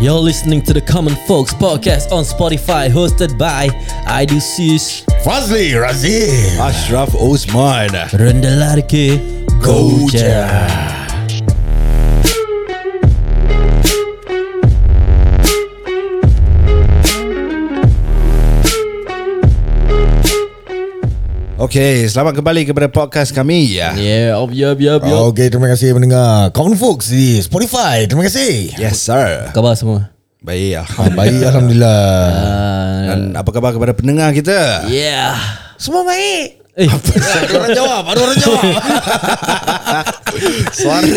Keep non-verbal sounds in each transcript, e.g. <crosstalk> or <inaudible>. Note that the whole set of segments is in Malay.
You're listening to the Common Folks podcast on Spotify, hosted by Idusis Fazli Razif Ashraf Osman. Rendah ke Goja. Okay, selamat kembali kepada podcast kami ya. Yeah, yup, yup, yup, yup. Okey terima kasih mendengar Common Folks di Spotify Terima kasih Yes sir. Khabar semua? Baik ah, Baik Alhamdulillah Dan apa khabar kepada pendengar kita? Yeah. Semua baik Eh, Ada orang jawab Ada orang jawab <laughs> Suara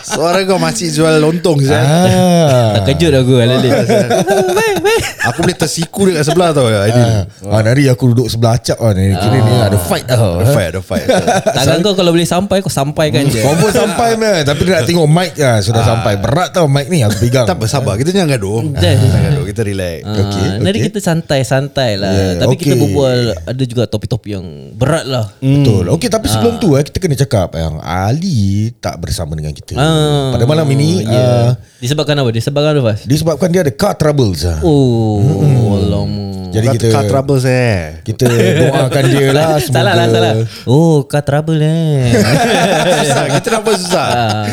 Suara kau masih jual lontong je. ah. tak kejut aku Alali. <laughs> Aku boleh tersiku dekat sebelah tau ya. Ini. Ah, Nari aku duduk sebelah acap kan Ni Kira ni ada fight tau Ada fight, ada fight. Tangan kau kalau boleh sampai kau sampaikan je. Kau pun sampai man Tapi dia nak tengok mic lah Sudah sampai Berat tau mic ni Aku pegang Tak bersabar, kita jangan gaduh. Jangan. Jangan gaduh, kita relax. Ah, Okay, Nanti okay. kita santai-santai lah Yeah, Tapi kita okay. berbual Ada juga topik-topik yang berat lah Betul Okey tapi sebelum tu eh, Kita kena cakap Yang Ali Tak bersama dengan kita Ah, Pada malam ini yeah. uh, Disebabkan apa? Disebabkan apa Fas? Disebabkan dia ada car troubles ah. Oh Alamak Jadi kita kat troubles eh. Kita doakan dia lah <laughs> semoga Salah lah salah Oh car trouble eh <laughs> Susah, <laughs> kita nak buat susah.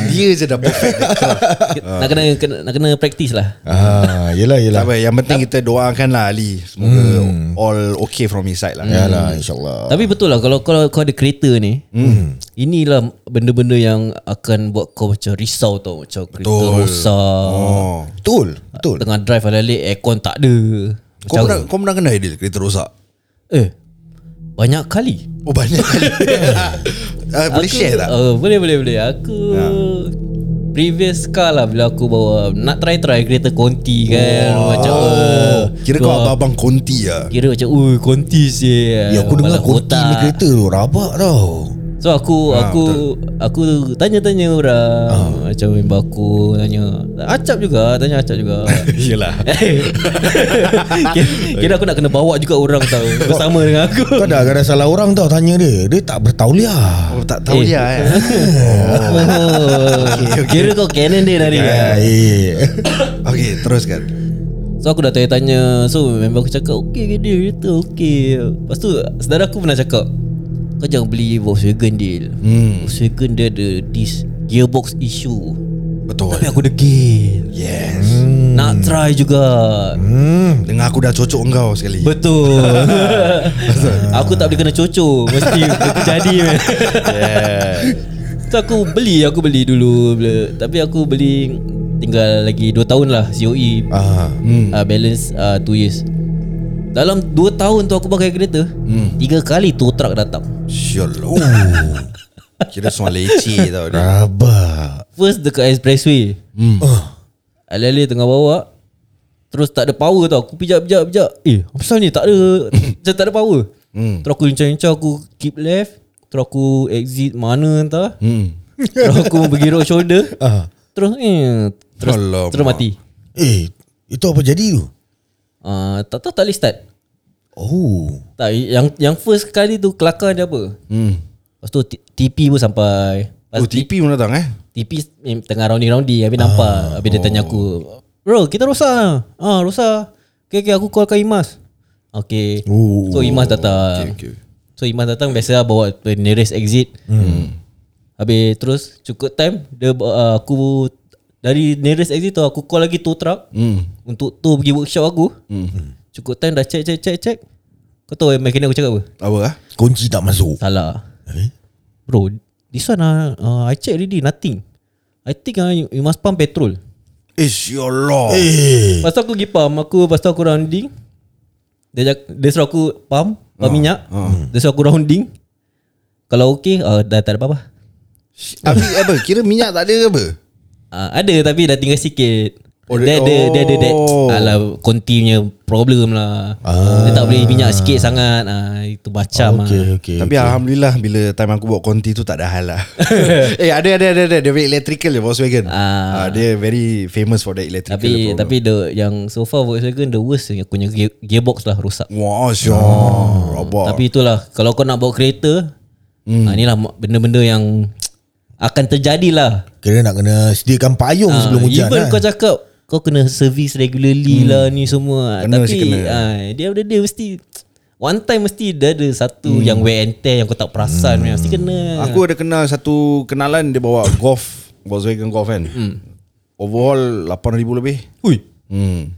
Dia je dah perfect. Nak kena, kena Nak kena praktis lah Ah, yelah Tak yelah. apa, yang penting kita doakan lah Ali. Semoga all okay from his side lah. Yalah insyaallah. Tapi betul lah Kalau kau, kau ada kereta ni Inilah benda-benda yang Akan buat kau macam risau tau Macam kereta rosak Oh. Betul, betul. Tengah drive alalik Aircon tak ada Kau pernah, kau pernah kena idea kereta rosak? Eh Banyak kali Oh banyak kali. uh, <laughs> boleh share tak? Uh, boleh boleh boleh. Aku previous car lah bila aku bawa nak try try kereta konti kan Oh. macam uh, Kira kau abang-abang konti lah. Kira macam ui konti sih. Ya aku dengar konti ni kereta tu rabak tau. So aku Ah, aku aku tanya-tanya orang macam member aku tanya. Acap juga tanya acap juga. <laughs> Yelah. <laughs> kira, kira aku nak kena bawa juga orang tahu bersama dengan aku. Kau dah ada salah orang tau tanya dia. Dia tak bertauliah. Oh tak tahu Eh. dia eh. <laughs> Oh, Kira kau Canon dia dari. Ah, eh. Okay teruskan. So aku dah tanya-tanya So member aku cakap Okay ke dia Kereta okay Lepas tu Saudara aku pernah cakap Kau jangan beli Volkswagen deal Hmm. Volkswagen dia ada This gearbox issue Betul. Tapi aku degil Yes. Nak try juga Hmm. Dengar aku dah cocok engkau sekali. Betul <laughs> Aku tak boleh kena cocok Mesti terjadi <laughs> Yeah. So aku beli Aku beli dulu Tapi aku beli Tinggal lagi 2 tahun lah COE Ah. Hmm. uh, balance 2 uh, years Dalam 2 tahun tu aku pakai kereta Hmm. Tiga kali tow truck datang Syallah. <laughs> Kira semua leceh tau dia. Rabak. First dekat expressway Hmm. Alih-alih tengah bawa Terus tak ada power tau Aku pijak-pijak pijak Eh apa pasal ni tak ada <laughs> Macam tak ada power Hmm. Terus aku lincah-lincah Aku keep left Terus aku exit mana entah Hmm. <laughs> Terus aku pergi road shoulder Ah. Terus eh, Terus, Alamak. terus mati Eh, itu apa jadi tu? Uh, Tak tahu tak boleh start Oh. Tak yang yang first kali tu kelakar dia apa Hmm. Lepas tu TP pun sampai Lepas Oh TP pun datang eh. TP eh, tengah rounding-rounding Habis nampak Habis dia tanya aku Bro kita rosak lah Ah rosak Okay, okay aku callkan Imas Okay Oh. So Imas datang Okay, okay. So Imas datang biasa lah bawa nearest exit hmm. Habis terus cukup time Dia uh, aku Dari nearest exit tu Aku call lagi tow truck Hmm. Untuk tow pergi workshop aku Hmm. Cukup time dah check check check check Kau tahu yang mekanik aku cakap apa? Apa ah? Kunci tak masuk. Salah Eh? Bro This one uh, uh, I check already Nothing I think uh, you, must pump petrol Ish ya Allah. Eh. Lepas tu aku pergi pump Aku lepas tu aku rounding Dia, dia suruh aku pump Pump minyak Dia suruh aku rounding Kalau okay uh, Dah tak ada apa-apa Tapi apa? Kira minyak tak ada ke apa? Uh, Ada tapi dah tinggal sikit Oh, dia, dia- dia, dia, ada that oh. Alah kontinya problem lah Ah. Dia tak boleh minyak sikit sangat ah, Itu macam Okey, lah okey. Tapi Alhamdulillah Bila time aku buat konti tu Tak ada hal lah <laughs> Eh ada ada ada ada Dia very electrical je Volkswagen Ah. ah. Dia very famous for the electrical Tapi problem. tapi the yang so far Volkswagen the worst yang aku punya gear, gearbox lah rosak. Wah syok oh. Rabak Tapi itulah kalau kau nak bawa kereta, hmm. ah, inilah benda-benda yang akan terjadi lah. Kira nak kena sediakan payung Ah, sebelum hujan Even kan? kau cakap kau kena service regularly hmm. lah ni semua. Kena, Tapi kena. ah, dia ada dia mesti one time mesti dia ada satu hmm. yang wear and tear yang kau tak perasan hmm. mesti kena. Aku ada kenal satu kenalan dia bawa Golf, Volkswagen Golf kan. Hmm. Overall 8,000 lebih. Hui. Hmm.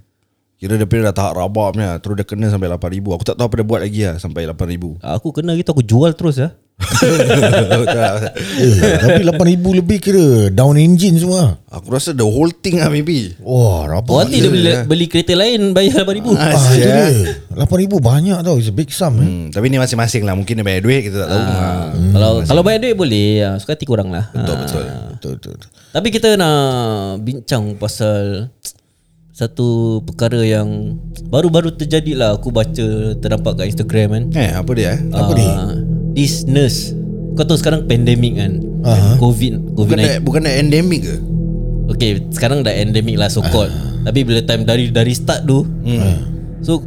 Kira dia dah tahap rabaknya Terus dia kena sampai 8,000 Aku tak tahu apa dia buat lagi lah Sampai 8,000 Aku kena gitu aku jual terus ya. Eh, tapi 8000 lebih kira down engine semua. Aku rasa the whole thing lah maybe Wah, rabak. Oh, nanti dia beli, beli kereta lain bayar 8000. Ah, itu dia. 8000 banyak tau. It's a big sum. Eh. hmm, Tapi ni masing-masing lah Mungkin dia bayar duit Kita tak tahu ah. Kalau kalau bayar duit boleh, ah, suka hati kurang lah. Betul Ah. betul Betul, betul, betul. Tapi kita nak bincang pasal satu perkara yang baru-baru terjadi lah aku baca terdampak kat Instagram kan. Eh apa dia eh Apa ni? This nurse. Kau tahu sekarang pandemik kan. Aha. Covid Bukan COVID-19. dah, bukan dah endemic ke Okay, sekarang dah endemic lah so called. Tapi bila time dari dari start tu, hmm. so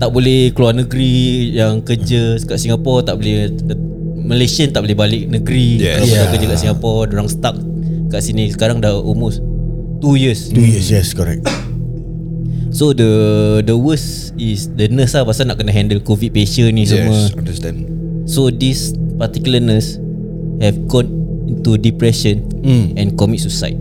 tak boleh keluar negeri yang kerja kat Singapore tak boleh Malaysian tak boleh balik negeri Yes. Kalau yeah. Kerja kat Singapore Diorang stuck kat sini Sekarang dah almost 2 years Two years, yes, correct. So the the worst is the nurse lah pasal nak kena handle covid patient ni semua. Yes understand So this particular nurse have gone into depression Hmm. and commit suicide.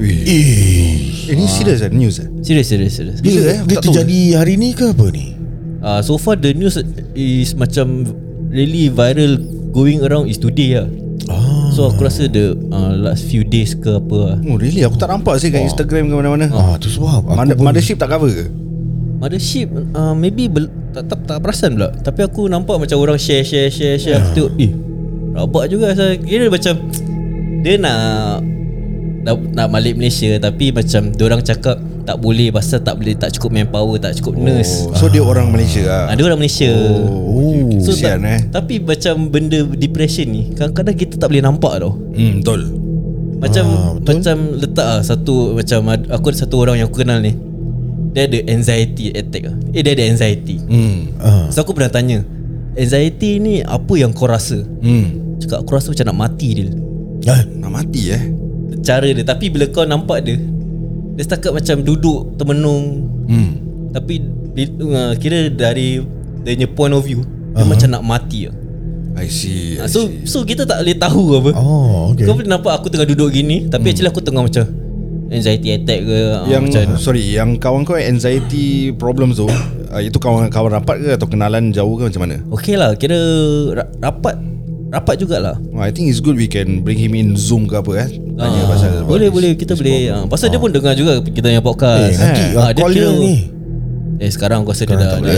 Eh, Eh ni serious lah news eh Serious serious serious. Bila eh? Dia tak tahu. terjadi hari ni ke apa ni? Uh, so far the news is macam really viral going around is today lah. Ah. So aku rasa the uh, last few days ke apa lah. Oh really aku tak nampak sih kat Instagram ke mana-mana Ah, tu sebab pun Mothership tak cover ke Mothership uh, maybe bel- tak, tak tak perasan pula. Tapi aku nampak macam orang share share share share. Aku tengok eh rabak juga saya kira macam dia nak nak, nak balik Malaysia tapi macam orang cakap tak boleh pasal tak boleh tak cukup manpower tak cukup nurse. oh, So dia orang Malaysia lah. Ada orang Malaysia. Oh, So Kesian tak, eh. Tapi macam benda depression ni Kadang-kadang kita tak boleh nampak tau. Hmm betul. Macam Ah, betul. Macam letak lah Satu Macam Aku ada satu orang yang aku kenal ni Dia ada anxiety attack lah. Eh dia ada anxiety. Hmm. Ah. So aku pernah tanya Anxiety ni Apa yang kau rasa? Hmm. Cakap aku rasa macam nak mati dia Ah, Nak mati eh? Cara dia. Tapi bila kau nampak dia Dia setakat macam duduk Termenung. Hmm. Tapi uh, Kira dari Dia punya point of view Dia macam nak mati lah I see, I Ah, So see. so kita tak boleh tahu apa. Oh, okay. Kau boleh nampak aku tengah duduk gini Tapi actually aku tengah macam Anxiety attack ke ah, Yang macam Sorry Yang kawan kau anxiety problems tu uh, Itu kawan-kawan rapat ke Atau kenalan jauh ke macam mana? Okay lah Kira ra- rapat Rapat jugalah. Oh, I think it's good We can bring him in Zoom ke apa eh? Tanya Ah, pasal Boleh boleh Kita boleh. ah, Pasal dia pun dengar juga Kita punya Eh, podcast. nanti Ah, ah, call dia ni. Eh sekarang aku rasa dia dah dia,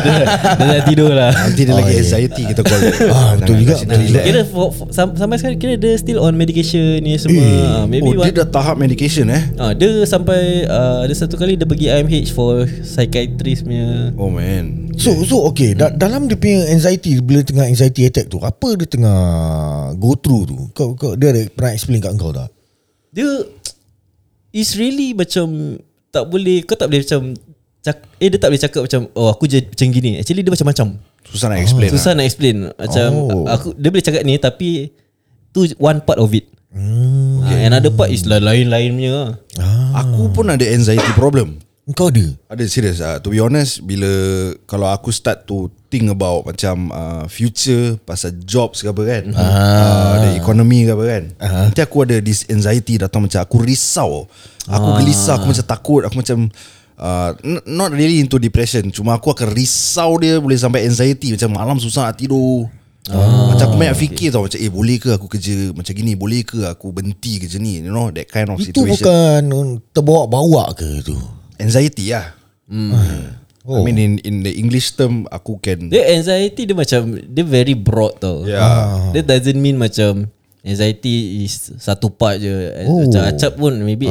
dia, <laughs> dia dah tidur lah. Nanti dia Oh, lagi ya. anxiety Kita call. Ah, betul juga. Kira for, for, sam- sampai sekarang Kira dia still on medication ni semua. Eh, Ah, Maybe Oh one- dia dah tahap medication eh? Ah, dia sampai uh, ada satu kali dia pergi IMH for psychiatrist punya. Oh man. So so okay. Da, dalam dia punya anxiety bila tengah anxiety attack tu apa dia tengah go through tu? Kau, kau dia ada pernah explain kat kau tak? Dia is really macam tak boleh kau tak boleh macam cak, eh dia tak boleh cakap macam oh aku je macam gini. Actually dia macam-macam. Susah nak explain Susah lah. nak explain Macam Oh. aku Dia boleh cakap ni Tapi Tu one part of it hmm. okay. Another part is lah lain-lain punya ah, Aku pun ada anxiety problem kau ada Ada serius uh, To be honest Bila Kalau aku start to Think about Macam uh, Future Pasal jobs ke apa kan ah. uh, The economy ke apa kan uh. Nanti aku ada This anxiety datang Macam aku risau Aku Ah. gelisah Aku macam takut Aku macam uh, Not really into depression. Cuma aku akan risau dia Boleh sampai anxiety. Macam malam susah nak tidur. Ah, macam aku banyak fikir tau. Macam eh boleh ke aku kerja Macam gini? Boleh ke aku berhenti kerja ni? You know That kind of itu situation. bukan um, terbawa-bawa ke tu? Anxiety lah. Oh. I mean in in the English term aku can Dia anxiety dia macam Dia very broad tau. Yeah. Dia doesn't mean macam Anxiety is Satu part je. Oh. Macam Acap pun Maybe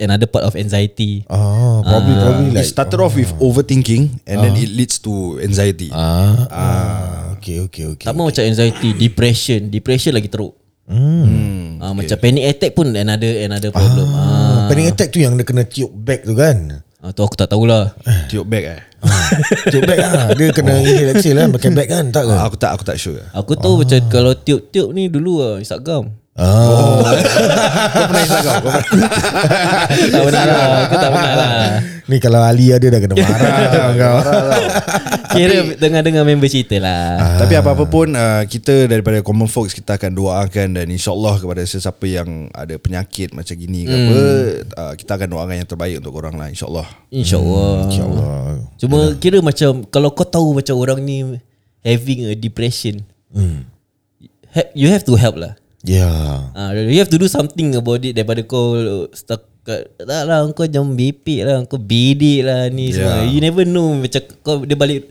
Another part of anxiety. Ah probably probably it like started off with overthinking and then it leads to anxiety. ah, ah okay okay okay Sama macam anxiety Depression. Depression lagi teruk. Hmm. ah, Macam panic attack pun Another another problem. Ah. ah. panic attack tu yang dia kena tiup back tu kan? Ah, Tu aku tak tahulah. Tiup back eh. tiup back lah. Dia kena inhale exhale lah pakai back kan? Tak ke? Ah, aku tak aku tak sure. Aku tahu macam Kalau tiup-tiup ni dulu lah Isap gam Oh. <laughs> Kau pernah Insta kau? Kau pernah? Tak pernah lah Aku tak pernah lah Ni kalau Ali ada dah kena marah kau. Kira <laughs> dengar-dengar member cerita lah Tapi apa-apa pun uh, Kita daripada common folks Kita akan doakan Dan insyaAllah kepada sesiapa yang Ada penyakit macam gini ke apa uh, Kita akan doakan yang terbaik Untuk korang lah InsyaAllah InsyaAllah InsyaAllah. Cuma kira macam Kalau kau tahu macam orang ni Having a depression ha- You have to help lah Ya. Ah, you have to do something about it daripada kau stuck kat tak lah kau jangan bepek lah kau bedek lah ni yeah. semua. You never know macam kau dia balik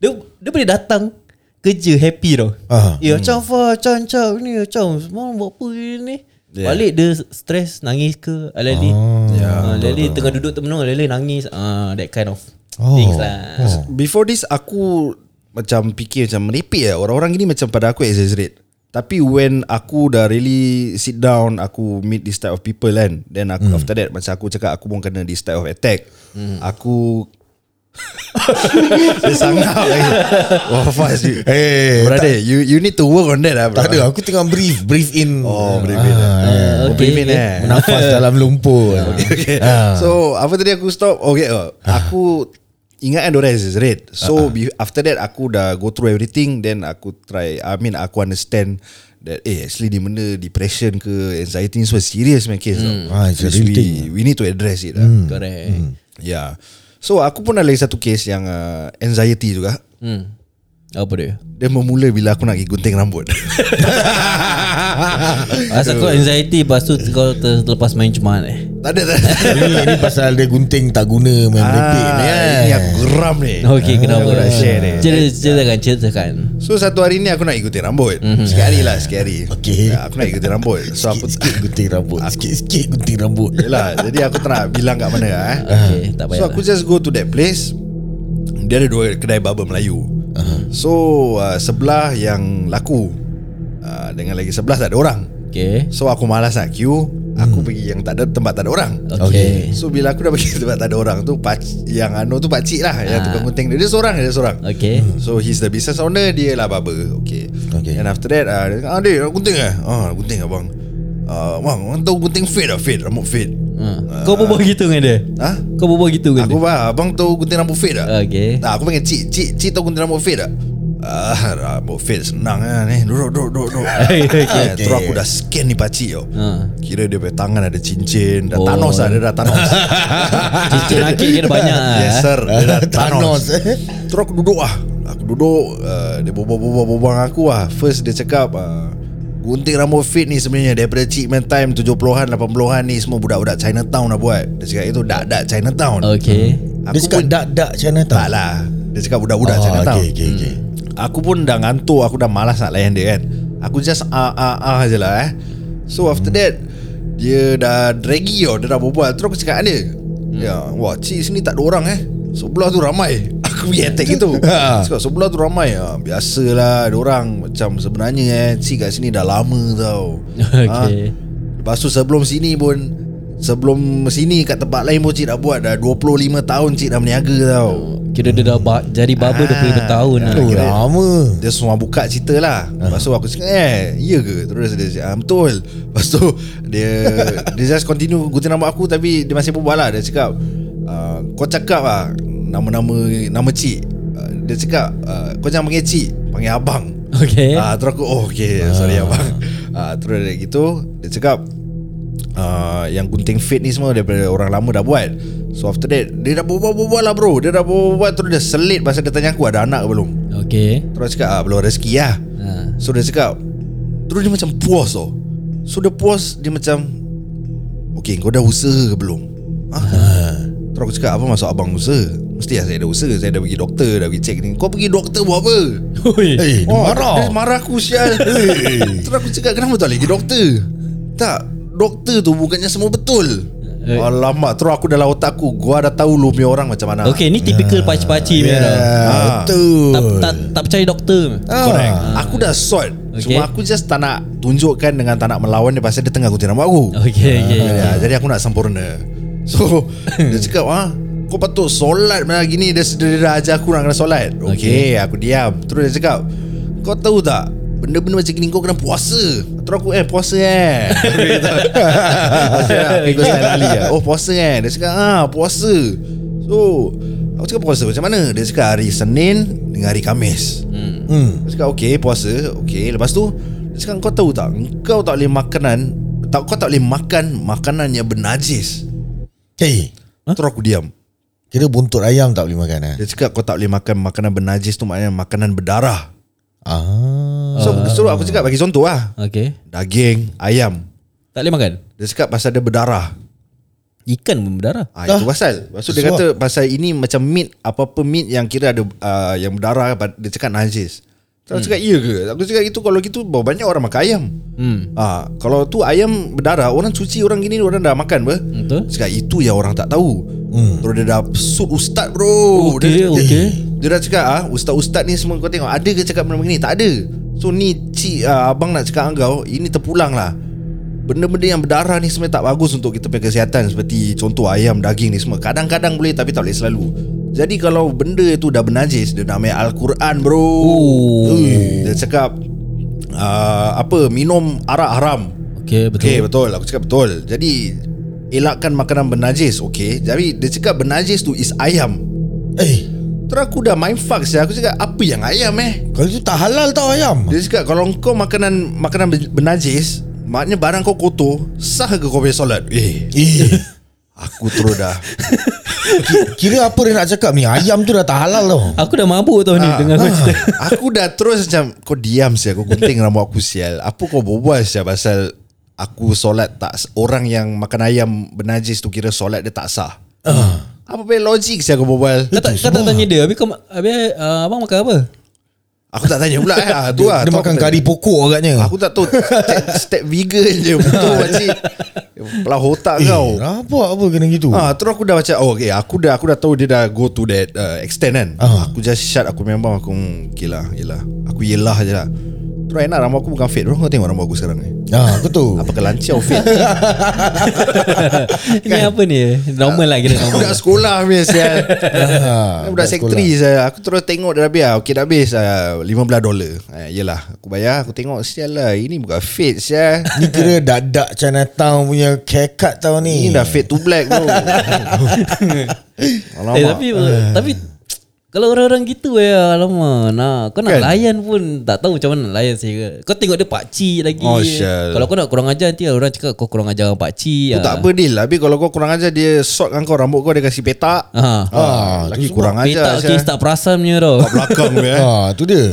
dia dia boleh datang kerja happy tau. Ah. Ya macam Fah, macam macam ni macam semalam buat apa ni? Yeah. Balik dia stres nangis ke alali. Ya, Ah, alali tengah duduk termenung alali nangis. Ah that kind of Oh. things lah. Before this aku Macam fikir macam merepek lah Orang-orang gini macam pada aku exaggerate Tapi when aku dah really sit down Aku meet this type of people kan Then aku, after that Macam aku cakap Aku pun kena this type of attack Aku <laughs> Dia sangat lagi Wah fast you. Eh, Brother you you need to work on that lah bro. Tak ada, aku tengah brief, brief in. Oh brief in ah, Ah, oh, brief in eh Nafas dalam lumpur. <laughs> okay. Ah. So apa tadi aku stop Okay oh, Aku Ingat kan Diorang exaggerate So be, after that Aku dah go through everything Then aku try I mean aku understand That eh actually ni benda Depression ke Anxiety ni semua Serious man case tau. Ah, it's a real we, thing. we need to address it lah. Correct. Yeah. So aku pun ada lagi satu case Yang uh, anxiety juga. Hmm. Apa dia? Dia memula bila aku nak pergi gunting rambut <laughs> Asal kau anxiety Lepas tu kau terlepas main cuma eh Tak ada tak ada <laughs> ini, ini pasal dia gunting tak guna main merepek ni kan. Ini aku geram ni Okay kenapa Aku nak share ni Cerita, ceritakan Ceritakan So satu hari ni aku nak ikutin rambut mm-hmm. Sikit hari lah hari Okay. ya, Aku nak ikutin rambut So aku Sikit-sikit gunting rambut. Sikit-sikit gunting rambut. Yelah Jadi aku tak nak bilang kat mana eh. Okay tak payah So aku just go to that place Dia ada dua kedai barber Melayu. So uh, sebelah yang laku. Uh, Dengan lagi sebelah tak ada orang. Okay So aku malas nak queue. Aku pergi yang tak ada tempat tak ada orang. Okay. So bila aku dah pergi <laughs> tempat tak ada orang tu pak, Yang anu tu pakcik lah Yang Ah. tukang gunting dia Dia seorang Dia seorang. Okay So he's the business owner Dia lah barber. Okay Okay. And after that uh, Dia cakap ah, nak gunting eh? Ah gunting abang. Uh, Bang Orang tahu gunting fade lah Fade Rambut fade ha. Kau berbual gitu dengan dia Ha? Kau berbual gitu dengan Aku dia bah, abang tahu gunting rambut fade tak? Okay Tak, aku panggil cik Cik, cik tahu gunting rambut fade tak? Ah, rambut fade senang kan ni. Duduk, duduk, duduk, duduk. <laughs> Okay, okay. Ah, Terus aku dah scan ni pakcik tau. Ha. Kira dia punya tangan ada cincin. Dah Oh. Thanos lah, dia dah Thanos. <laughs> Cincin akik kira banyak lah yes sir, dia dah <laughs> Thanos. Thanos. Terus aku duduk lah. Aku duduk, uh, dia dengan aku lah. First dia cakap, uh, Gunting rambut fit ni sebenarnya Daripada cheap man time 70-an 80-an ni Semua budak-budak Chinatown dah buat. Dia cakap itu dak-dak Chinatown. Okay Dia cakap dak-dak China Tak lah. Dia cakap budak-budak Oh, Chinatown. okay, okay, okay. Aku pun dah ngantuk. Aku dah malas nak layan dia kan. Aku just ah ah ah je lah eh. So after that Dia dah draggy tau. Dia dah berbual. Terus aku cakap dia. Ya Wah cik sini tak ada orang eh. Sebelah tu ramai <laughs> Aku pergi attack gitu. <laughs> Ha. Cakap sebelah tu ramai. Ha, Biasalah Ada orang Macam sebenarnya eh. Cik kat sini dah lama tau. <laughs> Okay. Lepas tu sebelum sini pun Sebelum sini kat tempat lain pun cik dah buat Dah 25 tahun cik dah berniaga tau. Kira dia dah ba- jadi barber Ah, 25 tahun lah. Oh kira- lama. Dia semua buka cerita lah. Lepas tu aku cakap Eh iya ke? Terus dia cakap ah, Betul. Lepas tu Dia Dia just continue Gunting rambut aku Tapi dia masih berbual lah. Dia cakap uh, Kau cakap lah Nama-nama Nama cik uh, Dia cakap uh, Kau jangan panggil cik Panggil abang Okay Ah, terus aku oh okay sorry abang. <laughs> Ah, terus dia gitu dia cakap ah, yang gunting fade ni semua daripada orang lama dah buat. So after that dia dah berbual-bual lah bro. Dia dah berbual terus dia selit pasal dia tanya aku ada anak ke belum. Okay Terus dia cakap ah, belum rezeki lah. ha. So dia cakap Terus dia macam puas tau So dia puas Dia macam Okay kau dah usaha ke belum ha? Terus aku cakap Apa maksud abang usaha Mesti lah saya dah usaha Saya dah pergi doktor Dah pergi cek ni. Kau pergi doktor buat apa? Oi. Eh dia Oh, marah. Dia marah aku sial. <laughs> Terus aku cakap Kenapa tak boleh pergi doktor? Tak Doktor tu bukannya semua betul. Eh. Alamak Terus aku dalam otak aku Gua dah tahu lu punya orang macam mana. Okay ni typical pakcik-pakcik punya tau. Ah, Ah. Betul. Tak, tak, tak percaya doktor. Ah. Correct. Aku dah sort. Okay. Cuma aku just tak nak Tunjukkan dengan tak nak melawan dia Pasal dia tengah gunting rambut aku. Okay okay, ya, okay. Jadi aku nak sempurna. So <laughs> Dia cakap ah, Kau patut solat macam gini dia, dia, dia dah ajar aku nak kena solat. Okay, okay aku diam. Terus dia cakap Kau tahu tak Benda-benda macam gini kau kena puasa? Terus aku eh puasa eh. <laughs> Style Ali lah Oh puasa eh. Dia cakap ah puasa. So Aku cakap puasa macam mana? Dia cakap hari Senin Dengan hari Kamis. Hmm. Dia cakap okay puasa. Okay lepas tu Dia cakap kau tahu tak Kau tak boleh makanan tak, Kau tak boleh makan Makanan yang bernajis. Hey huh? Terus aku diam Kira buntut ayam tak boleh makan eh? Dia cakap kau tak boleh makan Makanan bernajis tu Maknanya makanan berdarah Ah. So, so aku cakap bagi contoh lah Okay Daging Ayam Tak boleh makan Dia cakap pasal dia berdarah Ikan pun berdarah Ah, itu pasal. Lepas tu dia kata pasal ini macam meat apa-apa meat yang kira ada uh, yang berdarah dia cakap najis. Terus hmm. cakap iya ke? Aku cakap itu kalau gitu banyak orang makan ayam. Hmm Ah, kalau tu ayam berdarah orang cuci orang gini orang dah makan ber. Betul Cakap itu yang orang tak tahu. Hmm. Terus dia dah suit ustaz bro. Okay, dia, okay. Dia dah cakap ah ustaz-ustaz ni semua kau tengok ada ke cakap benda begini? Tak ada. So ni cik ah, abang nak cakap kau ini terpulang lah. Benda-benda yang berdarah ni sebenarnya tak bagus untuk kita punya kesihatan Seperti contoh ayam, daging ni semua Kadang-kadang boleh tapi tak boleh selalu Jadi kalau benda itu dah bernajis Dia nak ambil Al-Quran bro Oh. Ui. Dia cakap uh, Apa, minum arak haram Okay betul Okay betul Aku cakap betul Jadi Elakkan makanan bernajis Okay Jadi dia cakap bernajis tu is ayam. Eh. Terus aku dah mindfuck saya. Aku cakap apa yang ayam eh? Kalau itu tak halal tau ayam. Dia cakap kalau kau makanan Makanan bernajis Maknanya barang kau kotor Sah ke kau punya solat? Eh. Eh. <laughs> Aku terus dah. Ki- Kira apa dia nak cakap ni? Ayam tu dah tak halal tau. Aku dah mabuk tau ni Ah. Dengan kau cerita. Aku dah terus macam Kau diam sial Kau gunting rambut aku sial. Apa kau berbual sial Pasal Aku solat tak Orang yang makan ayam Bernajis tu kira solat dia tak sah Apa punya logik sial kau berbual Kau tak, kau tak tanya dia Habis, kau, habis uh, abang makan apa? Aku tak tanya pula eh. <laughs> Ah, tu lah Dia Tu makan aku kari pokok agaknya Aku tak tahu Step, <laughs> step vegan je Betul makcik Pelah otak eh, kau Nampak apa kena gitu Ah, terus aku dah macam oh okay, aku dah aku dah tahu dia dah go to that uh, extent kan. Ah. Aku just shut aku memang aku hmm, okay lah, yelah. Aku yelah je lah. Terus enak rambut aku bukan fade bro. Kau tengok rambut aku sekarang ni. Ah, betul <laughs> Apa kelanciau fade. <laughs> Ini apa ni? Normal lah kira normal <laughs> Budak sekolah punya sial. Ah, Budak sektri saya. Aku terus tengok dah habis. Okay dah habis uh, 15 dolar. Uh, yelah, aku bayar, aku tengok sial lah. Ini bukan fade sial. Ni kira dadak Chinatown punya haircut tau ni Ini dah fade to black bro. Alamak. Eh tapi Tapi Kalau orang-orang gitu eh Alamak. Nah, Kau nak Kan? layan pun Tak tahu macam mana nak layan saya Kau tengok dia pakcik lagi. Oh. Kalau kau nak kurang ajar Nanti orang cakap Kau kurang ajar dengan pakcik Tu tak apa deal Habis kalau kau kurang ajar Dia sort kan kau Rambut kau dia kasih petak. Ha. Ah, lagi kurang ajar Petak kes tak perasan punya tau. Kat belakang dia eh. <laughs> Ah, tu dia.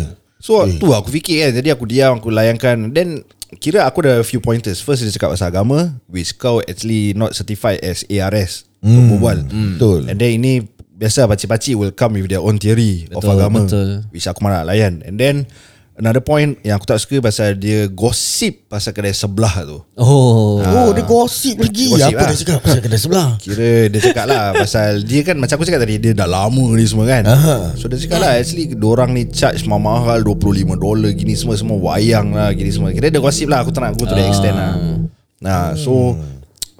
So tu aku fikir kan. Jadi aku diam Aku layankan. Then Kira aku ada few pointers. First dia cakap pasal agama. Which kau actually Not certified as ARS Untuk berbual. Betul. And then ini Biasa pakcik-pakcik Will come with their own theory Of Betul, agama betul. Which aku malah layan. And then Another point Yang aku tak suka Pasal dia gosip Pasal kedai sebelah tu. Oh. Oh dia gosip lagi. Gosip Apa lah. dia cakap Pasal kedai sebelah? Kira dia cakap lah <laughs> Pasal dia kan Macam aku cakap tadi Dia dah lama ni semua kan. Aha. So dia cakap lah Actually Diorang ni charge mahal 25 dolar Gini semua Semua wayang lah Gini semua. Kira dia gosip lah Aku tak nak go to the extent lah. Nah so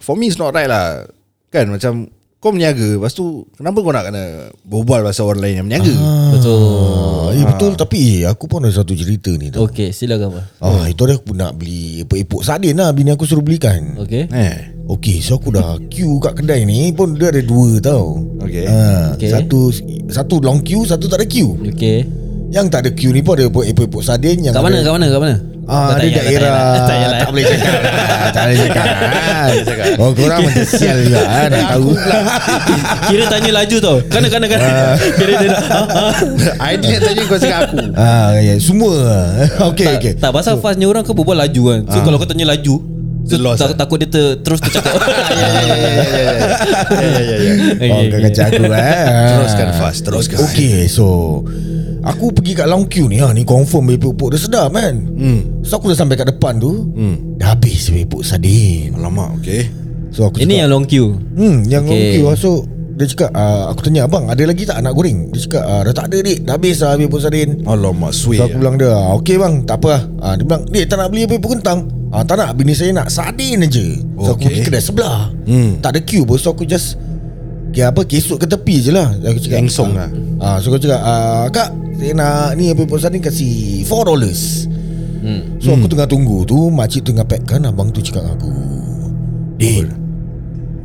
For me it's not right lah. Kan macam Kau berniaga Lepas tu Kenapa kau nak kena Berbual pasal orang lain yang berniaga Betul. Ah, eh, Betul. Tapi eh, Aku pun ada satu cerita ni tau Okay silakan apa Ah, itu hari aku nak beli epok-epok sardin lah. Bini aku suruh belikan. Okay Eh. Okey, so aku dah queue kat kedai ni pun dia ada dua tau. Okay. Ha, Okay. Satu satu long queue, satu tak ada queue. Okay Yang tak ada queue ni pun ada epok-epok sardin yang Kat mana ada, kat mana kat mana Ah, Tak ada daerah. <laughs> Tak boleh cakap. Lah. <laughs> Tak boleh cakap. Oh korang macam sial juga ah, Nak tahu. <laughs> Kira tanya laju tau. Kana kana kana Ah. Kira dia dah ah, ah. I dia tanya kau cakap aku. Ah, ya, Semua. Okay okay. tak pasal fastnya orang kau berbual laju kan? So kalau kau tanya laju so, Dia lost, tak, eh? Takut dia ter, terus tercakap. Ya ya ya ya ya ya ya. Ya Oh kau kacau aku eh? Teruskan fast Teruskan. Okay so Aku pergi kat long queue ni ha, Ni confirm epok-epok dia sedap kan hmm. So aku dah sampai kat depan tu hmm. Dah habis epok sardin. Alamak okay So aku Ini yang long queue? Hmm, yang okay. long queue lah. So dia cakap uh, Aku tanya abang Ada lagi tak anak goreng? Dia cakap uh, Dah tak ada dik. Dah habis lah Habis pun sardin. Alamak sweet So aku bilang dia ah, Okay bang. Tak apa lah. Ah, Dia bilang Dik tak nak beli apa-apa kentang. Ah, Tak nak. Bini saya nak sardin je So aku Okay. pergi kedai sebelah. Hmm. Tak ada queue pun So aku just Okay, apa kesut ke tepi je lah. Aku cakap Langsung ah, lah. ah, So aku cakap ah, Kak Saya nak ni apa-apa sardin Kasih 4 dollars hmm. So aku tengah tunggu tu Makcik tengah packkan Abang tu cakap aku Din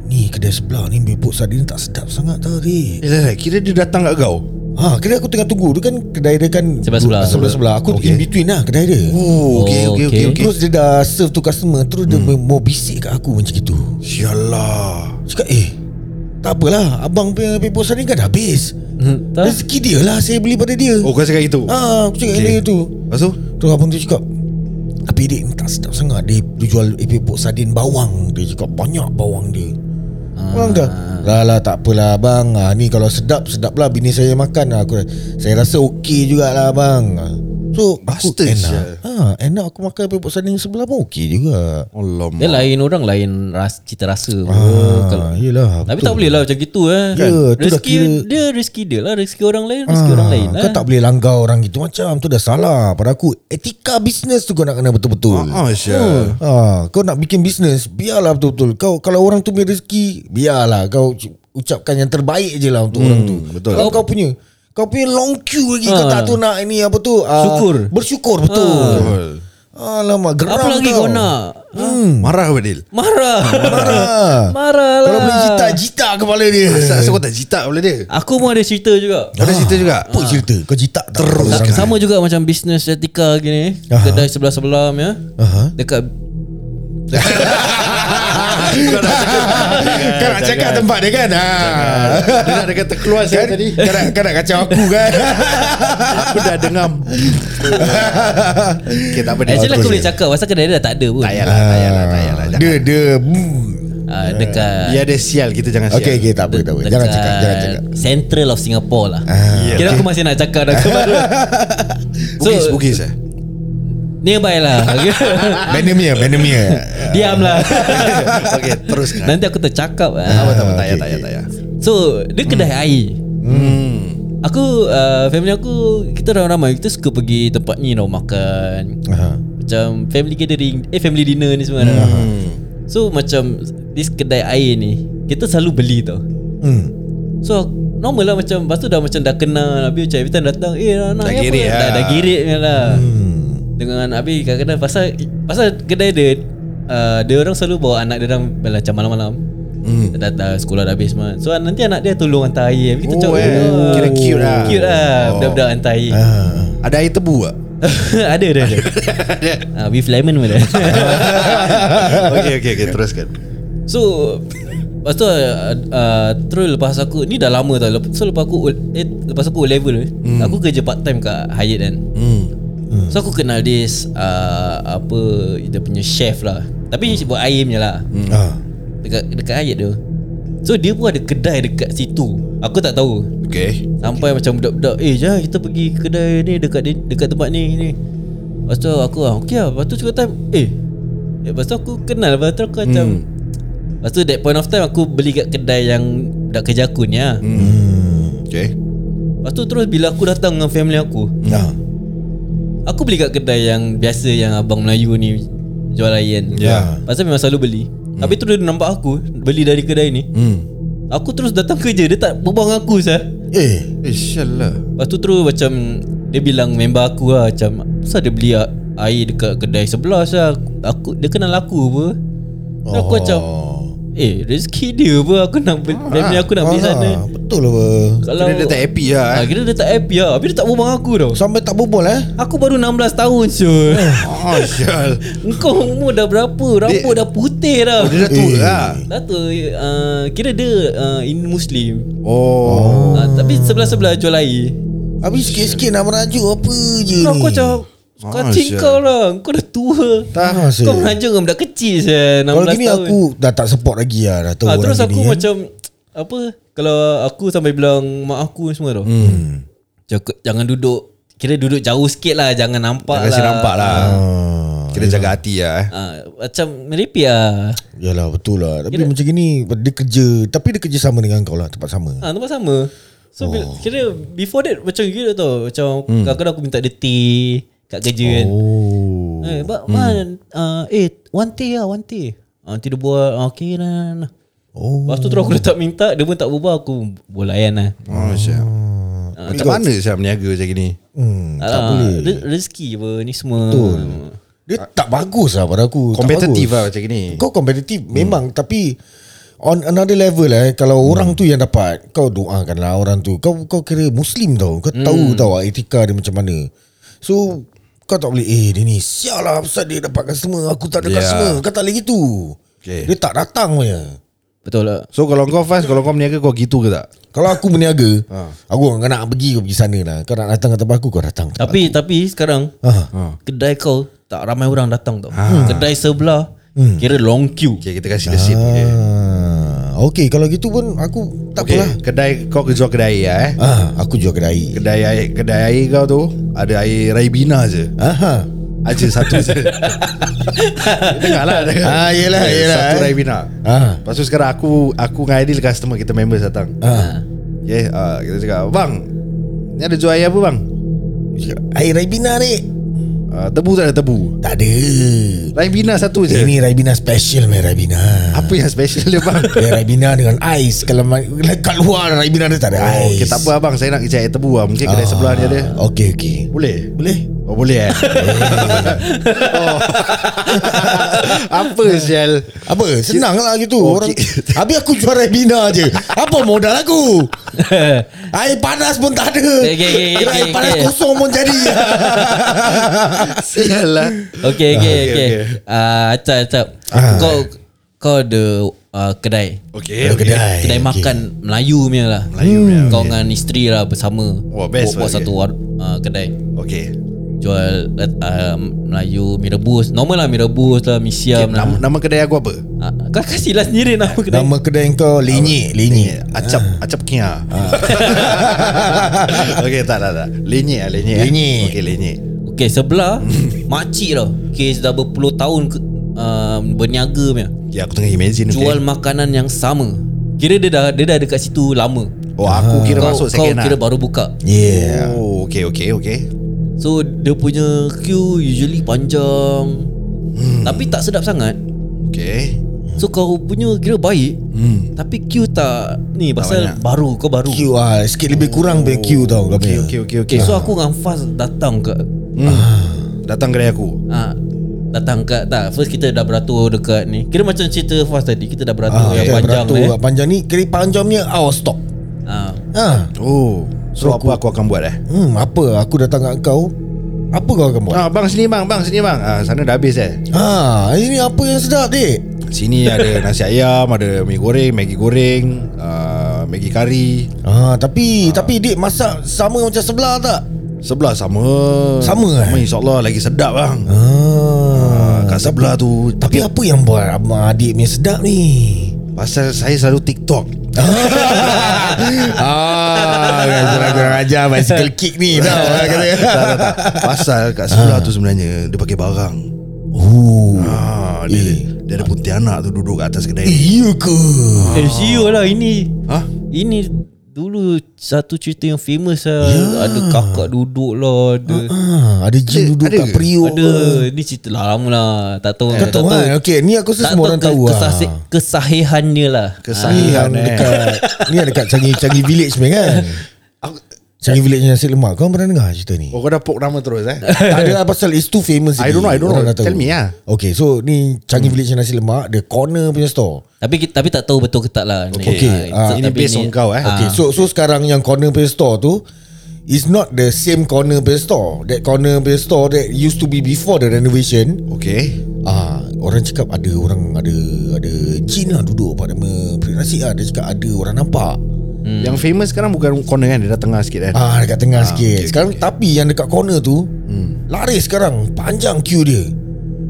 Ni kedai sebelah ni Bepok sardin tak sedap sangat tau Din Eh, lah, lah, kira dia datang kat kau. Ha, kedai aku tengah tunggu tu kan kedai dia kan Sebelah-sebelah. sebelah-sebelah. Aku Okay. in between lah kedai dia. Oh, okay, Oh, okay, okay, okay. Terus dia dah serve tu customer Terus dia mau bisik kat aku macam gitu Sialah. Cakap eh Tak apalah Abang punya paper sardin kan dah habis. Hmm, tak? Rezeki dia lah Saya beli pada dia. Oh, kau cakap gitu? Ah, Aku cakap Okay. dia tu. Lepas tu? Terus abang tu cakap Tapi ni tak sedap sangat. Dia, dia jual epok sardin bawang. Dia cakap banyak bawang dia. Bang dah Lah lah tak apalah bang ah, Ni kalau sedap Sedap lah bini saya makan aku, Saya rasa okey jugalah bang So aku Bastard, enak Syal. ha, Enak aku makan epok sardin sebelah pun okey juga Allah Dia lain orang lain ras, cita rasa ah, Kalau- Yelah Tapi betul. tak boleh lah macam gitu eh. Ya, tu dah rezeki kira- dia rezeki dia lah, rezeki orang lain, rezeki orang lain lah. Kau tak boleh langgar orang gitu Macam tu dah salah Pada aku Etika bisnes tu kau nak kena betul-betul Ah, Syal. ha, Kau nak bikin bisnes Biarlah betul-betul Kau Kalau orang tu punya rezeki Biarlah Kau ucapkan yang terbaik je lah Untuk orang tu betul. Kalau kau punya Kau punya long queue lagi Kau Ha. tak tahu nak ini apa tu ah, Syukur. Bersyukur betul Betul. Alamak geram Apa lagi kau nak? Hmm. Marah apa Dil? Marah. Marah <laughs> Marah lah. Kalau boleh jitak Jitak kepala dia Asal, asal kau tak jitak kepala dia? Aku pun ada cerita juga. Kau ada cerita juga? Apa cerita Kau jitak tak Terus Sa- Sama juga macam bisnes etika gini. Aha. Kedai sebelah-sebelah ya. Aha. Dekat <laughs> Kau nak cakap <laughs> tempat dia kan? Ha. Dia nak dia kata keluar saya Kan? tadi. Kau nak, kau nak kacau aku kan? Aku dah dengar. Okay tak apa. Actually aku boleh cakap. Pasal kedai dia dah tak ada pun. Tak payahlah Tak payahlah Tak payahlah. Dia dia. Ah, Dekat Dia ada sial Kita jangan sial. Okay okay tak apa tak apa. Jangan dekat cakap Jangan cakap. Central of Singapore lah. Ah. Kira aku masih nak cakap dah kemarin <laughs> So Bugis Bugis eh Nearby lah. <laughs> Venomia Venomia Diam lah. <laughs> Okay teruskan. Nanti aku tercakap. Tak apa tak apa Tak payah okay, tak payah tak payah So Dia kedai air. Hmm. Aku uh, Family aku Kita orang ramai Kita suka pergi tempat ni tau Makan. Aha. Macam family gathering Eh family dinner ni semua. Hmm. So macam This kedai air ni Kita selalu beli tau. Hmm. So Normal lah macam Lepas tu dah macam dah kenal Habis macam every time datang Eh nak Dah air apa? girit dah, lah. dah girit punya lah. Hmm. Dengan Habis kadang-kadang Pasal Pasal kedai dia uh, Dia orang selalu bawa anak dia orang Macam malam-malam. Hmm. Dah datang sekolah dah habis semua. So nanti anak dia tolong hantar air. Habis kita Oh, cakap eh. "Oh, Kira cute lah." Cute lah. Oh. Budak-budak hantar air. Ah. Ada air tebu tak? <laughs> Ada ada ada. Uh, <laughs> With lemon pun ada. <laughs> Okay okay okay. Teruskan. So Lepas tu uh, uh, Terus lepas aku Ni dah lama tau. So lepas aku eh, Lepas aku level hmm. Aku kerja part time kat Hyatt kan Hmm. So aku kenal this uh, Apa Dia punya chef lah. Tapi buat air punya lah. Hmm. Ah. Dekat dekat Hyatt tu. So dia pun ada kedai dekat situ. Aku tak tahu. Okay Sampai macam budak-budak Eh jangan kita pergi kedai ni Dekat dekat tempat ni ni. Lepas tu aku ah Okay lah. Lepas tu cukup time Eh. Eh, Lepas tu aku kenal Lepas tu aku macam Hmm. Lepas tu that point of time Aku beli kat kedai yang Budak kerja aku ni lah Hmm. Okay Lepas tu terus bila aku datang dengan family aku Nah. Aku beli kat kedai yang Biasa yang abang Melayu ni Jual air kan Ya. Pasal memang selalu beli Habis tu dia nampak aku Beli dari kedai ni Hmm Aku terus datang kerja Dia tak berbual dengan aku sah. Eh. Eh sial lah Lepas tu terus macam Dia bilang member aku lah Macam Kenapa dia beli air dekat kedai sebelah sah? Aku Dia kenal aku apa oh. Aku macam Eh rezeki dia apa Aku nak beli Family aku nak beli Ah, sana Betul lah apa. Kalau Kira dia tak happy lah ah, eh Kira dia tak happy lah Habis dia tak berbual aku tau Sampai tak berbual eh. Aku baru 16 tahun Syul <laughs> Oh sial <laughs> Engkau umur dah berapa Rambut dah putih dah Oh dia dah tua Eh. lah Dah tu uh, Kira dia uh, In Muslim Oh uh, Tapi sebelah-sebelah jual air Habis sikit-sikit nak merajuk apa je Kau ni. kau macam Kau think sial. kau lah Kau dah tua Ah, sial. Kau merajuk dengan budak kecil saya 16 Kalau gini tahun aku dah tak support lagi lah. Dah tahu ah, orang Terus aku gini, kan. macam Apa Kalau aku sampai bilang Mak aku semua tau Hmm. Jangan, jangan duduk Kira duduk jauh sikit lah Jangan nampak Jangan lah kasi nampak lah Ah. Kira jaga hati lah eh ah, Macam meripik lah Yalah betul lah Tapi macam gini Dia kerja Tapi dia kerja sama dengan kau lah Tempat sama Ah, tempat sama. So oh. kira before that macam gitu tau. Macam Hmm. kadang-kadang aku minta dia tea kat kerja kan. Oh Eh, but man, uh, eh one tea lah, one tea. Ah, nanti dia buat, ah, okay lah. Oh Lepas tu terus aku letak minta, dia pun tak berubah, aku boleh layan lah. Oh sial Ah, Macam mana saya berniaga macam gini Hmm, tak Alah, boleh. re- Rezeki apa ni semua Betul. Dia tak bagus lah pada aku. Tak Kompetitif bagus. lah macam gini Kau kompetitif memang tapi on another level eh kalau orang tu yang dapat kau doakanlah orang tu. Kau kau kira muslim tau. Kau tahu tau etika dia macam mana. So kau tak boleh eh dia ni sial lah pasal dia dapat customer aku tak ada Yeah. customer. Kau tak boleh gitu. Okay. Dia tak datang punya. Betul lah So kalau kau fast Kalau kau berniaga kau gitu ke tak Kalau aku berniaga, Ha. aku kau nak pergi kau pergi sana lah. Kau nak datang ke tempat aku kau datang. ke tempat Tapi tapi sekarang Ha. Kedai kau Tak ramai orang datang tau Kedai sebelah Kira long queue Okay kita kasih okay. Ah, okay kalau gitu pun aku tak okay. apalah. Kedai Kau jual kedai air eh Ah, aku jual kedai. Kedai air Kedai air kau tu Ada air Raibina je Aha. Aja satu je <laughs> Dengar lah dengar. Ah, yelah, yelah, Satu eh. Raibina Ah. Lepas tu sekarang aku Aku dengan Aidil customer kita members datang Ah. Okay uh, Kita cakap Bang Ni ada jual air apa bang Cakap, Air Raibina ni uh, Tebu tak ada tebu? Tak ada. Raibina satu je. Ini Raibina special meh Raibina. Apa yang special dia bang? Air Raibina dengan ais. Kalau ma- kat luar Raibina dia tak ada Oh, ais. okay, tak apa abang. Saya nak ijat air tebu lah Mungkin kedai Ah, sebelah ni ada. Okay okay. Boleh? Boleh? Oh boleh eh? Oh. <laughs> Apa Syal Apa? Senang lah gitu. Oh, Orang okay. Habis aku jual Raibina je. Apa modal aku? <laughs> Air panas pun tak ada. Okay, okay, okay, Kira air okay, panas okay. kosong pun jadi <laughs> Syal lah Okay okay okay, okay. okay. Ah, Acap acap. Ah. Kau Kau ada uh, kedai? Okay, Ada kedai. Kedai okay. makan Melayu punya lah. Melayu punya, Kau okay. dengan isteri lah bersama. Wah, best Buat, buat satu war, uh, kedai. Okay. Jual uh, Melayu Mi rebus. Normal lah mi rebus lah Mi okay siam lah. nama, nama kedai aku apa? Ah, Kau kasih lah sendiri nama kedai. Nama kedai kau Lenyek Lenyek Acap Acap kia. <laughs> Okay tak tak tak. Lenyek lah eh. Lenyek. Okay lenyek Okay sebelah <laughs> Makcik tau. Kes dah berpuluh tahun ke, uh, Berniaga punya. Ya aku tengah imagine Jual okay. makanan yang sama. Kira dia dah Dia dah dekat situ lama. Oh aku kira Kau, masuk kau second kira lah baru buka. Yeah. Oh okay okay okay. So dia punya queue Usually panjang. Hmm. Tapi tak sedap sangat. Okay So kau punya kira baik Hmm. Tapi queue tak Ni pasal banyak. baru Kau baru. Queue ah Sikit lebih kurang punya queue tau kau Okay okay okay, Okay okay. so aku dengan Faz datang ke? Hmm. Datang kedai aku. Ah, Datang ke? Tak first kita dah beratur dekat ni. Kira macam cerita Faz tadi Kita dah beratur Ah, yang kita panjang beratur eh. panjang ni Kira panjangnya out of stock. Ah. Ah, Oh So, apa aku akan buat eh? Hmm, apa aku datang kat kau? Apa kau akan buat? Ah, bang sini bang, bang sini bang. Ah, sana dah habis eh. Ha, ini apa yang sedap dik Sini ada <laughs> nasi ayam, ada mi goreng, maggi goreng, uh, maggi kari. Ah, tapi tapi dik masak sama macam sebelah tak? Sebelah sama. Sama, eh? Sama insyaAllah lagi sedap bang. Ah, Kat sebelah tu tapi apa yang buat abang adik punya sedap ni? Pasal saya selalu TikTok <laughs> ah, kan kurang kurang ajar bicycle <laughs> kick ni tau orang kata. tak, tak, tak. Pasal kat sebelah tu sebenarnya Dia pakai barang Oh. ah, dia, dia ada pontianak tu duduk kat atas kedai Eh, iya ke? Eh siul lah ini Ha? Ini dulu satu cerita yang famous lah Ada kakak duduk lah Ada Ah, ada jin duduk ada kat ke? periuk. Ada Ni cerita lama lah Tak tahu Kau tahu kan? Okey, ni aku rasa semua orang tahu lah. kesahih, Kesahihannya lah Kesahihan Ni yang eh dekat Ni dekat Changi Changi Village ni kan <laughs> Changi Village nasi lemak Kau pernah dengar cerita ni? Oh kau dah poke nama terus eh <laughs> tak ada lah pasal It's too famous I don't know, I don't Orang know. Tell me lah. Okay so ni Changi Village nasi lemak The corner punya store Tapi tapi tak tahu betul ke tak lah Okay, Ah, ah, Ini based on kau eh Okay so so sekarang yang corner punya store tu Is not the same corner punya store That corner punya store That used to be before the renovation Okay Ah, orang cakap ada orang ada ada jin lah duduk pada nasi lah. Dia cakap ada orang nampak. Hmm. Yang famous sekarang bukan corner kan Dia dah tengah sikit kan Ah, dekat tengah sikit. okay, sekarang tapi yang dekat corner tu hmm. laris sekarang panjang queue dia.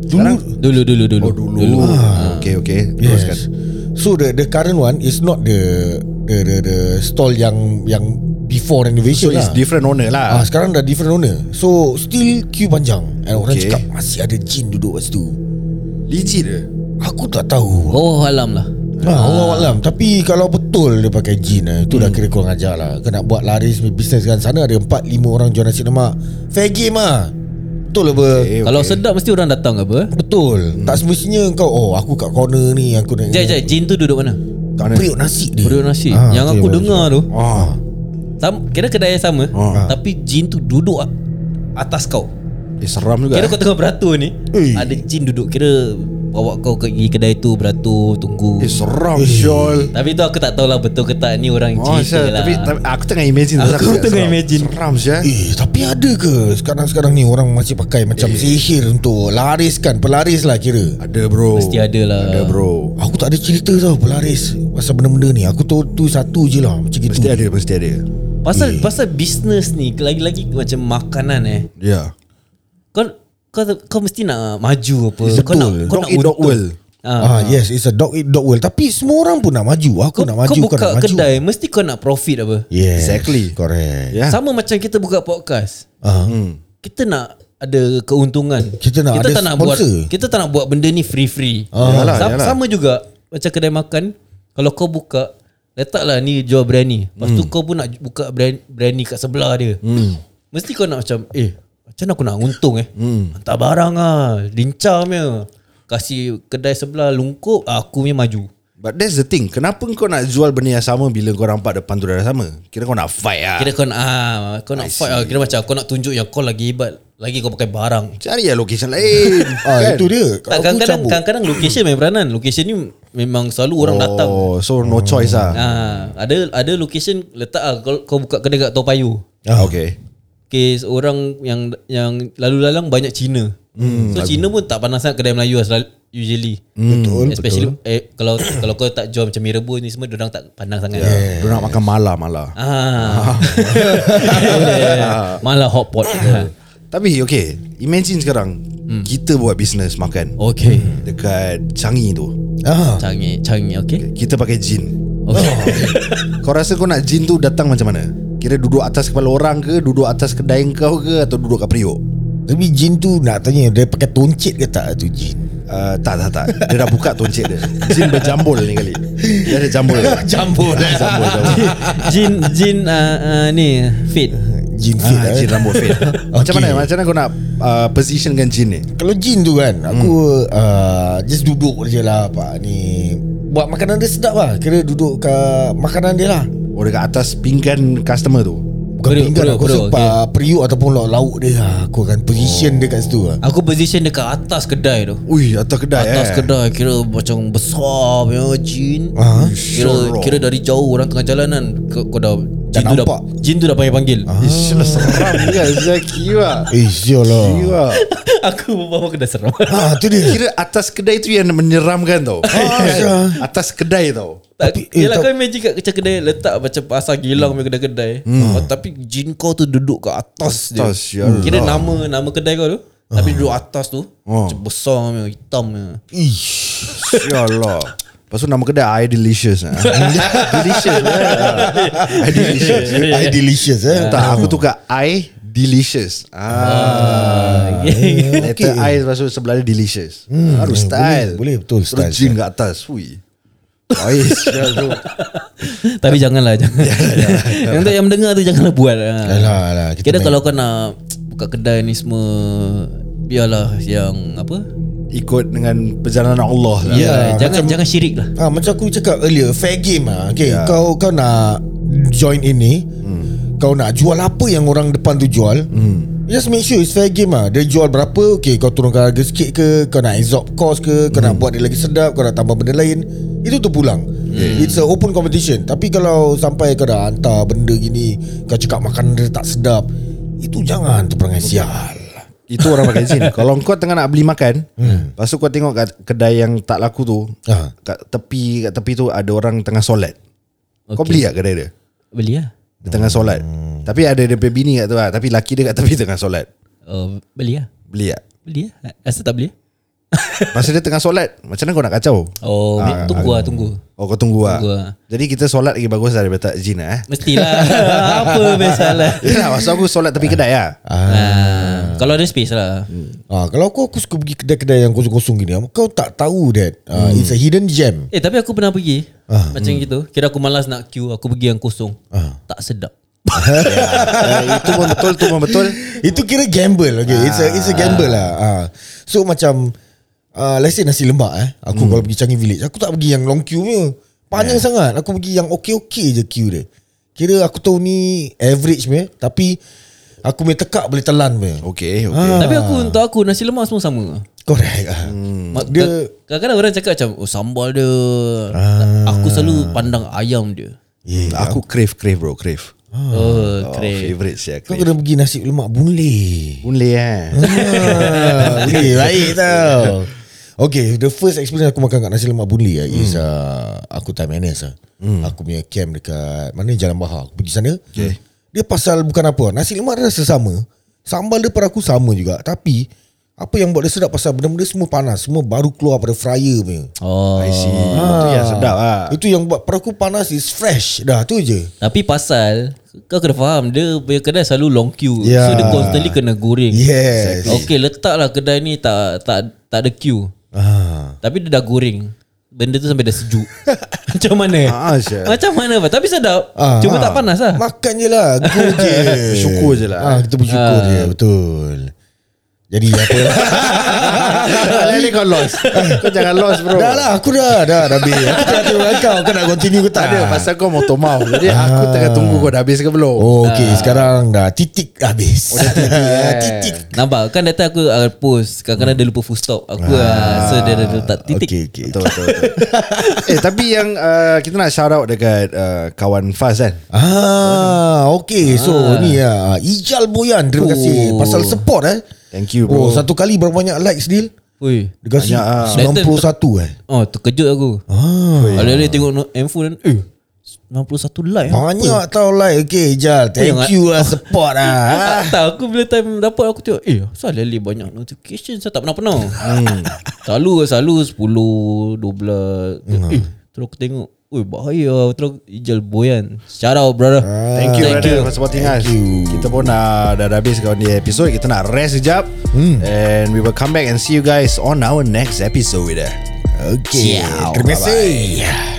Dulu Dulu dulu dulu Oh dulu, ah. Okay okay Teruskan yes. So the the current one is not the the the, the stall yang yang before So renovation it's lah. different owner Ah, lah sekarang dah different owner. So still queue panjang. And orang Okay. cakap masih ada jin duduk kat situ. Legit ke Aku tak tahu. Oh alam lah Ha, Allah Alam. Tapi kalau betul dia pakai jin eh, Itu dah kira kurang ajar lah. Kau nak buat laris Bisnes kan. Sana ada 4-5 orang jual nasi lemak. Fair game lah. Betul apa? Okay, Kalau sedap mesti orang datang ke apa? Betul. Tak semestinya kau Oh aku kat corner ni Aku nak Jai jai Jin tu duduk mana? Kat periuk nasi dia. Periuk nasi. Ah, Yang tu aku dengar tu. Ah, Sam, Kira kedai yang sama Ah. Tapi jin tu duduk Atas kau. Eh seram juga Kira eh. kau tengah beratur ni Eh. Ada jin duduk Kira Bawa kau pergi kedai tu Beratur Tunggu. Eh seram Syol. Tapi tu aku tak tahu lah Betul ke tak Ni orang Oh, cerita lah. tapi, tapi aku tengah imagine Aku pasal tengah seram. imagine. Seram Syol. Eh tapi ada ke? Sekarang-sekarang ni Orang masih pakai Macam Eh. sihir Untuk lariskan Pelaris lah kira. Ada bro. Mesti ada lah. Ada bro. Aku tak ada cerita tau Pelaris. Pasal benda-benda ni. Aku tahu tu satu je lah Macam gitu. Mesti ada Mesti ada. Pasal pasal bisnes ni Lagi-lagi macam makanan eh. Ya. Kau kau, kau mesti nak maju apa Betul. Kau nak kau Dog nak eat dog world Ah, yes, it's a dog eat dog world. Tapi semua orang pun nak maju. Kau, Aku nak maju, kau buka nak maju. kedai Mesti kau nak profit apa Yes, Exactly. Correct. Ya. Sama macam kita buka podcast Ah, hmm. Kita nak ada keuntungan Kita nak kita ada tak nak buat. Kita tak nak buat benda ni free-free Ah. Yalah, sama, yalah. sama juga Macam kedai makan Kalau kau buka Letaklah ni jual briyani Lepas Hmm. tu kau pun nak buka brand, briyani kat sebelah dia Hmm. Mesti kau nak macam Eh macam aku nak untung eh? Hmm. Hantar barang lah. Lincah punya. Kasih kedai sebelah lungkup Aku punya maju. But that's the thing. Kenapa kau nak jual benda yang sama Bila kau nampak depan tu dah sama? Kira kau nak fight lah. Kira kau nak ah, Kau nak fight lah. Kira macam kau nak tunjuk Yang kau lagi hebat Lagi kau pakai barang. Cari lah location lain. <laughs> Ah itu dia. tak, kadang-kadang, cabut. kadang-kadang location main peranan. Location ni Memang selalu orang datang. Oh so no choice lah. Ah, Ada ada location Letak ah, kau, kau buka kedai kat Toa Payoh. Ah, Okay Kes orang yang yang lalu lalang banyak Cina. Hmm, so Cina pun tak pandang sangat kedai Melayu selalu- usually. Betul, Especially eh, kalau <coughs> kalau kau tak jual macam mie rebus ni semua orang tak pandang sangat. yeah. Dia nak makan mala mala Ah. <laughs> <laughs> Malah hot pot. Tapi okay Imagine sekarang Kita buat bisnes makan okay. Dekat Changi tu Ah, Canggih, canggih okay. Kita pakai jin Okay. <laughs> Kau rasa kau nak jin tu datang macam mana? Kira duduk atas kepala orang ke Duduk atas kedai kau ke Atau duduk kat periuk tapi jin tu nak tanya dia pakai toncit ke tak tu jin? uh, Tak tak tak Dia dah buka tuncit dia <laughs> Jin berjambul ni kali Dia ada jambul <laughs> Jambul. Jambul jambul Jin Jin uh, uh, ni fit. Jin fit. ah, eh. Jin rambut fit <laughs> Macam Okay. mana Macam mana kau nak uh, Positionkan jin ni Kalau jin tu kan Aku uh, Just duduk je lah Pak ni Buat makanan dia sedap lah Kira duduk kat Makanan dia lah Oh dekat atas pinggan customer tu. Bukan Periuk, pinggan periuk, Aku rasa periuk, pa- periuk Ataupun lauk-lauk dia. Lah Aku akan position dia kat situ lah Aku position dekat atas kedai tu. Ui atas kedai Atas eh. kedai kira macam besar punya jin. Ah, Kira kira dari jauh orang tengah jalan kan kau, kau dah jin tu dah jin tu dah panggil panggil. Ish lah seram juga Zaki lah <laughs> Eh sial lah. Kira aku bawa aku dah seram. Ha tu dia. Kira atas kedai tu yang menyeramkan tau. Ah, Atas kedai tau Tak, Tapi, eh, eh, yelah tak- kau imagine kat macam kedai letak macam pasar gilang punya kedai-kedai. Hmm. Tapi jin kau tu duduk kat atas, Atas, dia. ya Allah. Kira nama nama kedai kau tu. Tapi duduk atas tu Oh. Macam besar punya Hitam punya Ish Ya Allah Lepas tu nama kedai I Delicious ah. Delicious I Delicious I delicious eh <laughs> <laughs> Tak aku tukar I Delicious ah. Letter I lepas tu sebelah dia Delicious hmm, Harus style boleh, betul, Terus style, jin kat atas Hui Ais tu <laughs> Tapi janganlah jangan. <laughs> Yang untuk yang mendengar tu janganlah buat. Ha. Alah, alah, kita Kira main- kalau kau nak buka kedai ni semua biarlah yang apa? Ikut dengan perjalanan Allah lah Ya, jangan macam- jangan syirik lah. Ah macam aku cakap earlier fair game ah. Okay, Ya. kau kau nak join ini, Hmm. kau nak jual apa yang orang depan tu jual. Just make sure it's fair game ah. Dia jual berapa, okay kau turunkan harga sikit ke, kau nak absorb cost ke, kau Hmm. nak buat dia lagi sedap, kau nak tambah benda lain. Itu tu pulang. It's a open competition. Tapi kalau sampai kau dah hantar benda gini, kau cakap makanan dia tak sedap, itu jangan tu perangai sial. Itu orang pakai jin <laughs> Kalau kau tengah nak beli makan hmm. Lepas tu kau tengok kat kedai yang tak laku tu Ah. Kat tepi Kat tepi tu ada orang tengah solat okay. Kau beli tak kedai dia? Beli lah. Dia tengah solat Tapi ada dia punya bini kat tu lah Tapi laki dia kat tepi tengah solat Oh, beli lah. Beli tak? Beli lah. Asal tak beli? Masa dia tengah solat Macam mana kau nak kacau? Oh, Ah, tunggu lah, tunggu. Oh kau tunggu lah lah. Jadi kita solat lagi bagus daripada tak jin lah eh Mestilah. <laughs> apa masalah? Yelah maksud aku solat tepi kedai lah Ah, kalau ada space lah. Ah, kalau aku aku suka pergi kedai-kedai yang kosong-kosong gini, kau tak tahu that uh, it's a hidden gem. Eh tapi aku pernah pergi Ah, Macam gitu Kira aku malas nak queue Aku pergi yang kosong Ah. Tak sedap Eh, <laughs> Itu pun betul Itu pun betul Itu kira gamble okay? It's a it's a gamble lah ah. So macam uh, Let's say nasi lemak eh. Aku kalau pergi Changi Village Aku tak pergi yang long queue punya. Panjang sangat. Aku pergi yang okey-okey je queue dia. Kira aku tahu ni average punya Tapi Aku punya tekak boleh telan punya. Okay okay Ah. Tapi aku untuk aku nasi lemak semua sama. Correct. Ah. Mak- Dia kadang-kadang orang cakap macam oh sambal dia. Ah. Aku selalu pandang ayam dia. yeah, Aku crave crave bro crave. Oh, Oh, crave. favorite saya Kau crave. kena pergi nasi lemak bunleh Boleh eh. Ah, Boleh baik tau <laughs> Okay The first experience aku makan kat nasi lemak bunleh hmm. Is uh, Aku time NS lah hmm. Aku punya camp dekat Mana Jalan Bahar Aku pergi sana Okay. Dia pasal bukan apa Nasi lemak dia rasa sama Sambal dia pada aku sama juga Tapi Apa yang buat dia sedap Pasal benda-benda semua panas Semua baru keluar pada fryer punya Oh. I see Itu yang sedap lah Itu yang buat pada aku panas is fresh Dah tu je Tapi pasal kau kena faham dia punya kedai selalu long queue. Ya. So dia constantly kena goreng. Yes Okay letaklah kedai ni tak tak tak ada queue. Ah. Tapi dia dah goreng. Benda tu sampai dah sejuk. <laughs> Macam mana? Ah, Syah. Macam mana Pak? Tapi sedap. Ah, Cuma ah. tak panas lah. Makan je lah Go je <laughs> Bersyukur je lah. ah, Kita bersyukur Ah. je Betul Jadi apa <laughs> Lele kau lost. Kau jangan lost bro. Dah lah aku dah Dah dah habis. Aku tengah tengok kau Kau nak continue ke tak Tak ada pasal kau motor mau Jadi aku tengah tunggu kau dah habis ke belum. Oh okay Sekarang dah Titik habis. Oh dah titik. <laughs> Titik. Nampak? Kan datang aku uh, post. Kadang-kadang dia lupa full stop. Aku ah. So dia dah letak titik. Okay okay Betul betul, betul. <laughs> Eh tapi yang uh, Kita nak shout out dekat uh, Kawan Faz kan? Ah, okay. So ni ya, Ijal Boyan. Terima kasih. Oh. pasal support eh. Thank you Oh, bro satu kali berapa banyak likes deal? Ui. Kasi Banyak, ah. 91 eh. Oh terkejut aku Ah, Ada tengok no- handphone dan Eh 91 like ah. banyak tau like. Okay, Ijal. Thank you lah support <laughs> Tak ah. tahu aku bila time dapat aku tengok Eh asal Lali banyak notification Saya tak pernah-pernah hmm. Selalu selalu 10 12 Eh terus aku tengok Ui bahaya Terus Ijal Boyan Shout out brother Thank you Thank brother you. for supporting us you. Kita pun dah, dah, dah habis kawan di episode Kita nak rest sekejap And we will come back and see you guys On our next episode Okay. Ciao. Terima kasih.